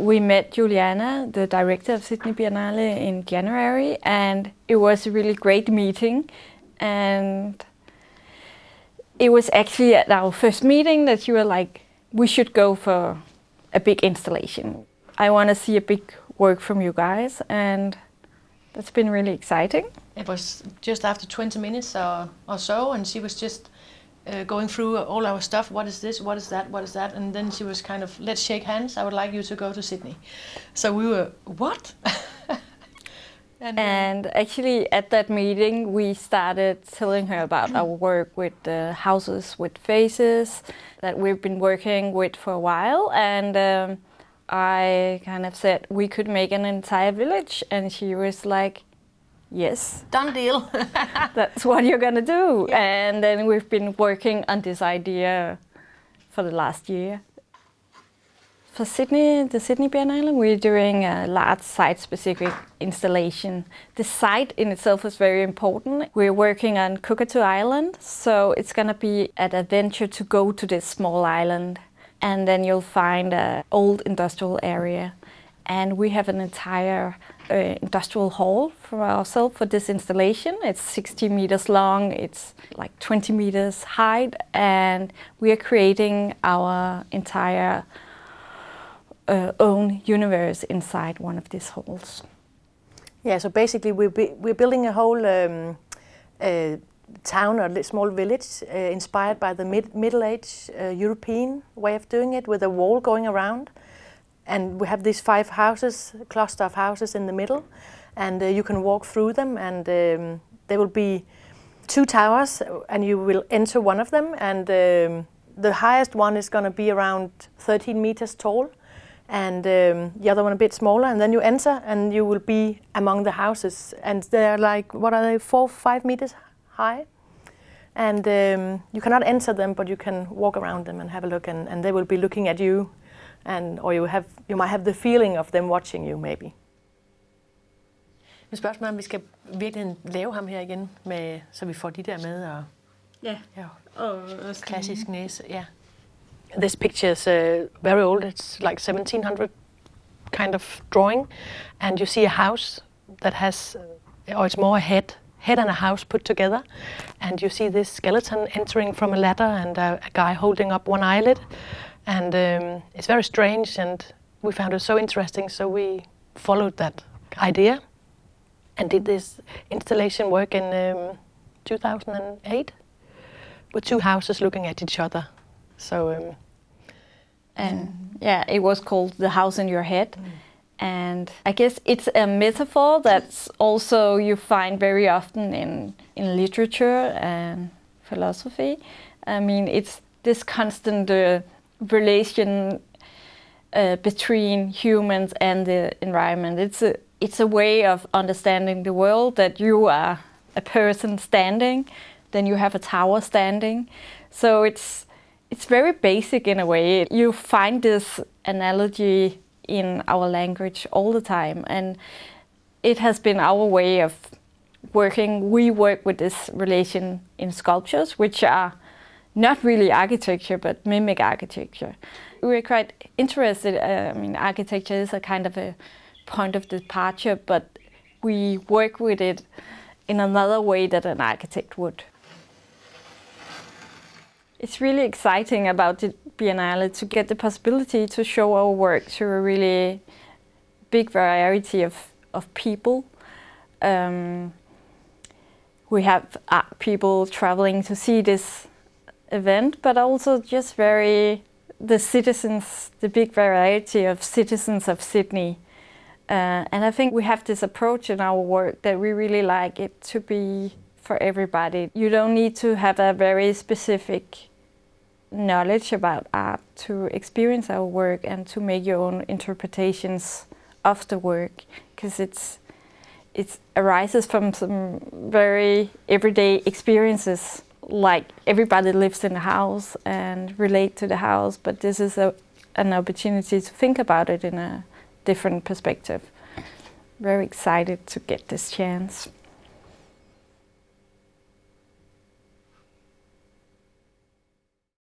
We met Juliana, the director of Sydney Biennale, in January, and it was a really great meeting. And it was actually at our first meeting that you were like, we should go for a big installation. I want to see a big work from you guys, and that's been really exciting. It was just after 20 minutes or, or so, and she was just uh, going through all our stuff. What is this? What is that? What is that? And then she was kind of, let's shake hands. I would like you to go to Sydney. So we were, what? and, and, actually, at that meeting, we started telling her about our work with the houses with faces that we've been working with for a while. And um, I kind of said we could make an entire village, and she was like, Yes. Done deal. That's what you're going to do. Yeah. And then we've been working on this idea for the last year. For Sydney, the Sydney Biennale, we're doing a large site-specific installation. The site in itself is very important. We're working on Cockatoo Island, so it's going to be an adventure to go to this small island. And then you'll find an old industrial area. And we have an entire uh, industrial hall for ourselves for this installation. It's 60 meters long, it's like 20 meters high, and we are creating our entire uh, own universe inside one of these halls. Yeah, so basically we're, we're building a whole um, uh, town or a small village uh, inspired by the mid Middle Age uh, European way of doing it with a wall going around and we have these five houses, cluster of houses in the middle, and uh, you can walk through them, and um, there will be two towers, and you will enter one of them, and um, the highest one is going to be around 13 meters tall, and um, the other one a bit smaller, and then you enter, and you will be among the houses, and they're like what are they, four, five meters high, and um, you cannot enter them, but you can walk around them and have a look, and, and they will be looking at you and or you have you might have the feeling of them watching you maybe. Men spørgsmålet er, om vi skal virkelig lave ham her igen, med, så vi får de der med. Og, ja. ja og, og klassisk næse. Ja. This picture is uh, very old. It's like 1700 kind of drawing, and you see a house that has, uh, or it's more a head, head and a house put together, and you see this skeleton entering from a ladder and a, a guy holding up one eyelid, and um, it's very strange, and we found it so interesting, so we followed that idea and did this installation work in um, 2008 with two houses looking at each other. So, um, and yeah, it was called The House in Your Head. Mm. And I guess it's a metaphor that's also you find very often in, in literature and philosophy. I mean, it's this constant uh, relation uh, between humans and the environment. It's a it's a way of understanding the world that you are a person standing, then you have a tower standing. So it's it's very basic in a way. You find this analogy in our language all the time, and it has been our way of working. We work with this relation in sculptures, which are not really architecture, but mimic architecture. We're quite interested. Uh, I mean, architecture is a kind of a point of departure, but we work with it in another way that an architect would. It's really exciting about the Biennale to get the possibility to show our work to a really big variety of, of people. Um, we have uh, people traveling to see this event, but also just very the citizens, the big variety of citizens of Sydney. Uh, and I think we have this approach in our work that we really like it to be for everybody. You don't need to have a very specific knowledge about art to experience our work and to make your own interpretations of the work because it's it arises from some very everyday experiences like everybody lives in a house and relate to the house, but this is a, an opportunity to think about it in a different perspective. Very excited to get this chance.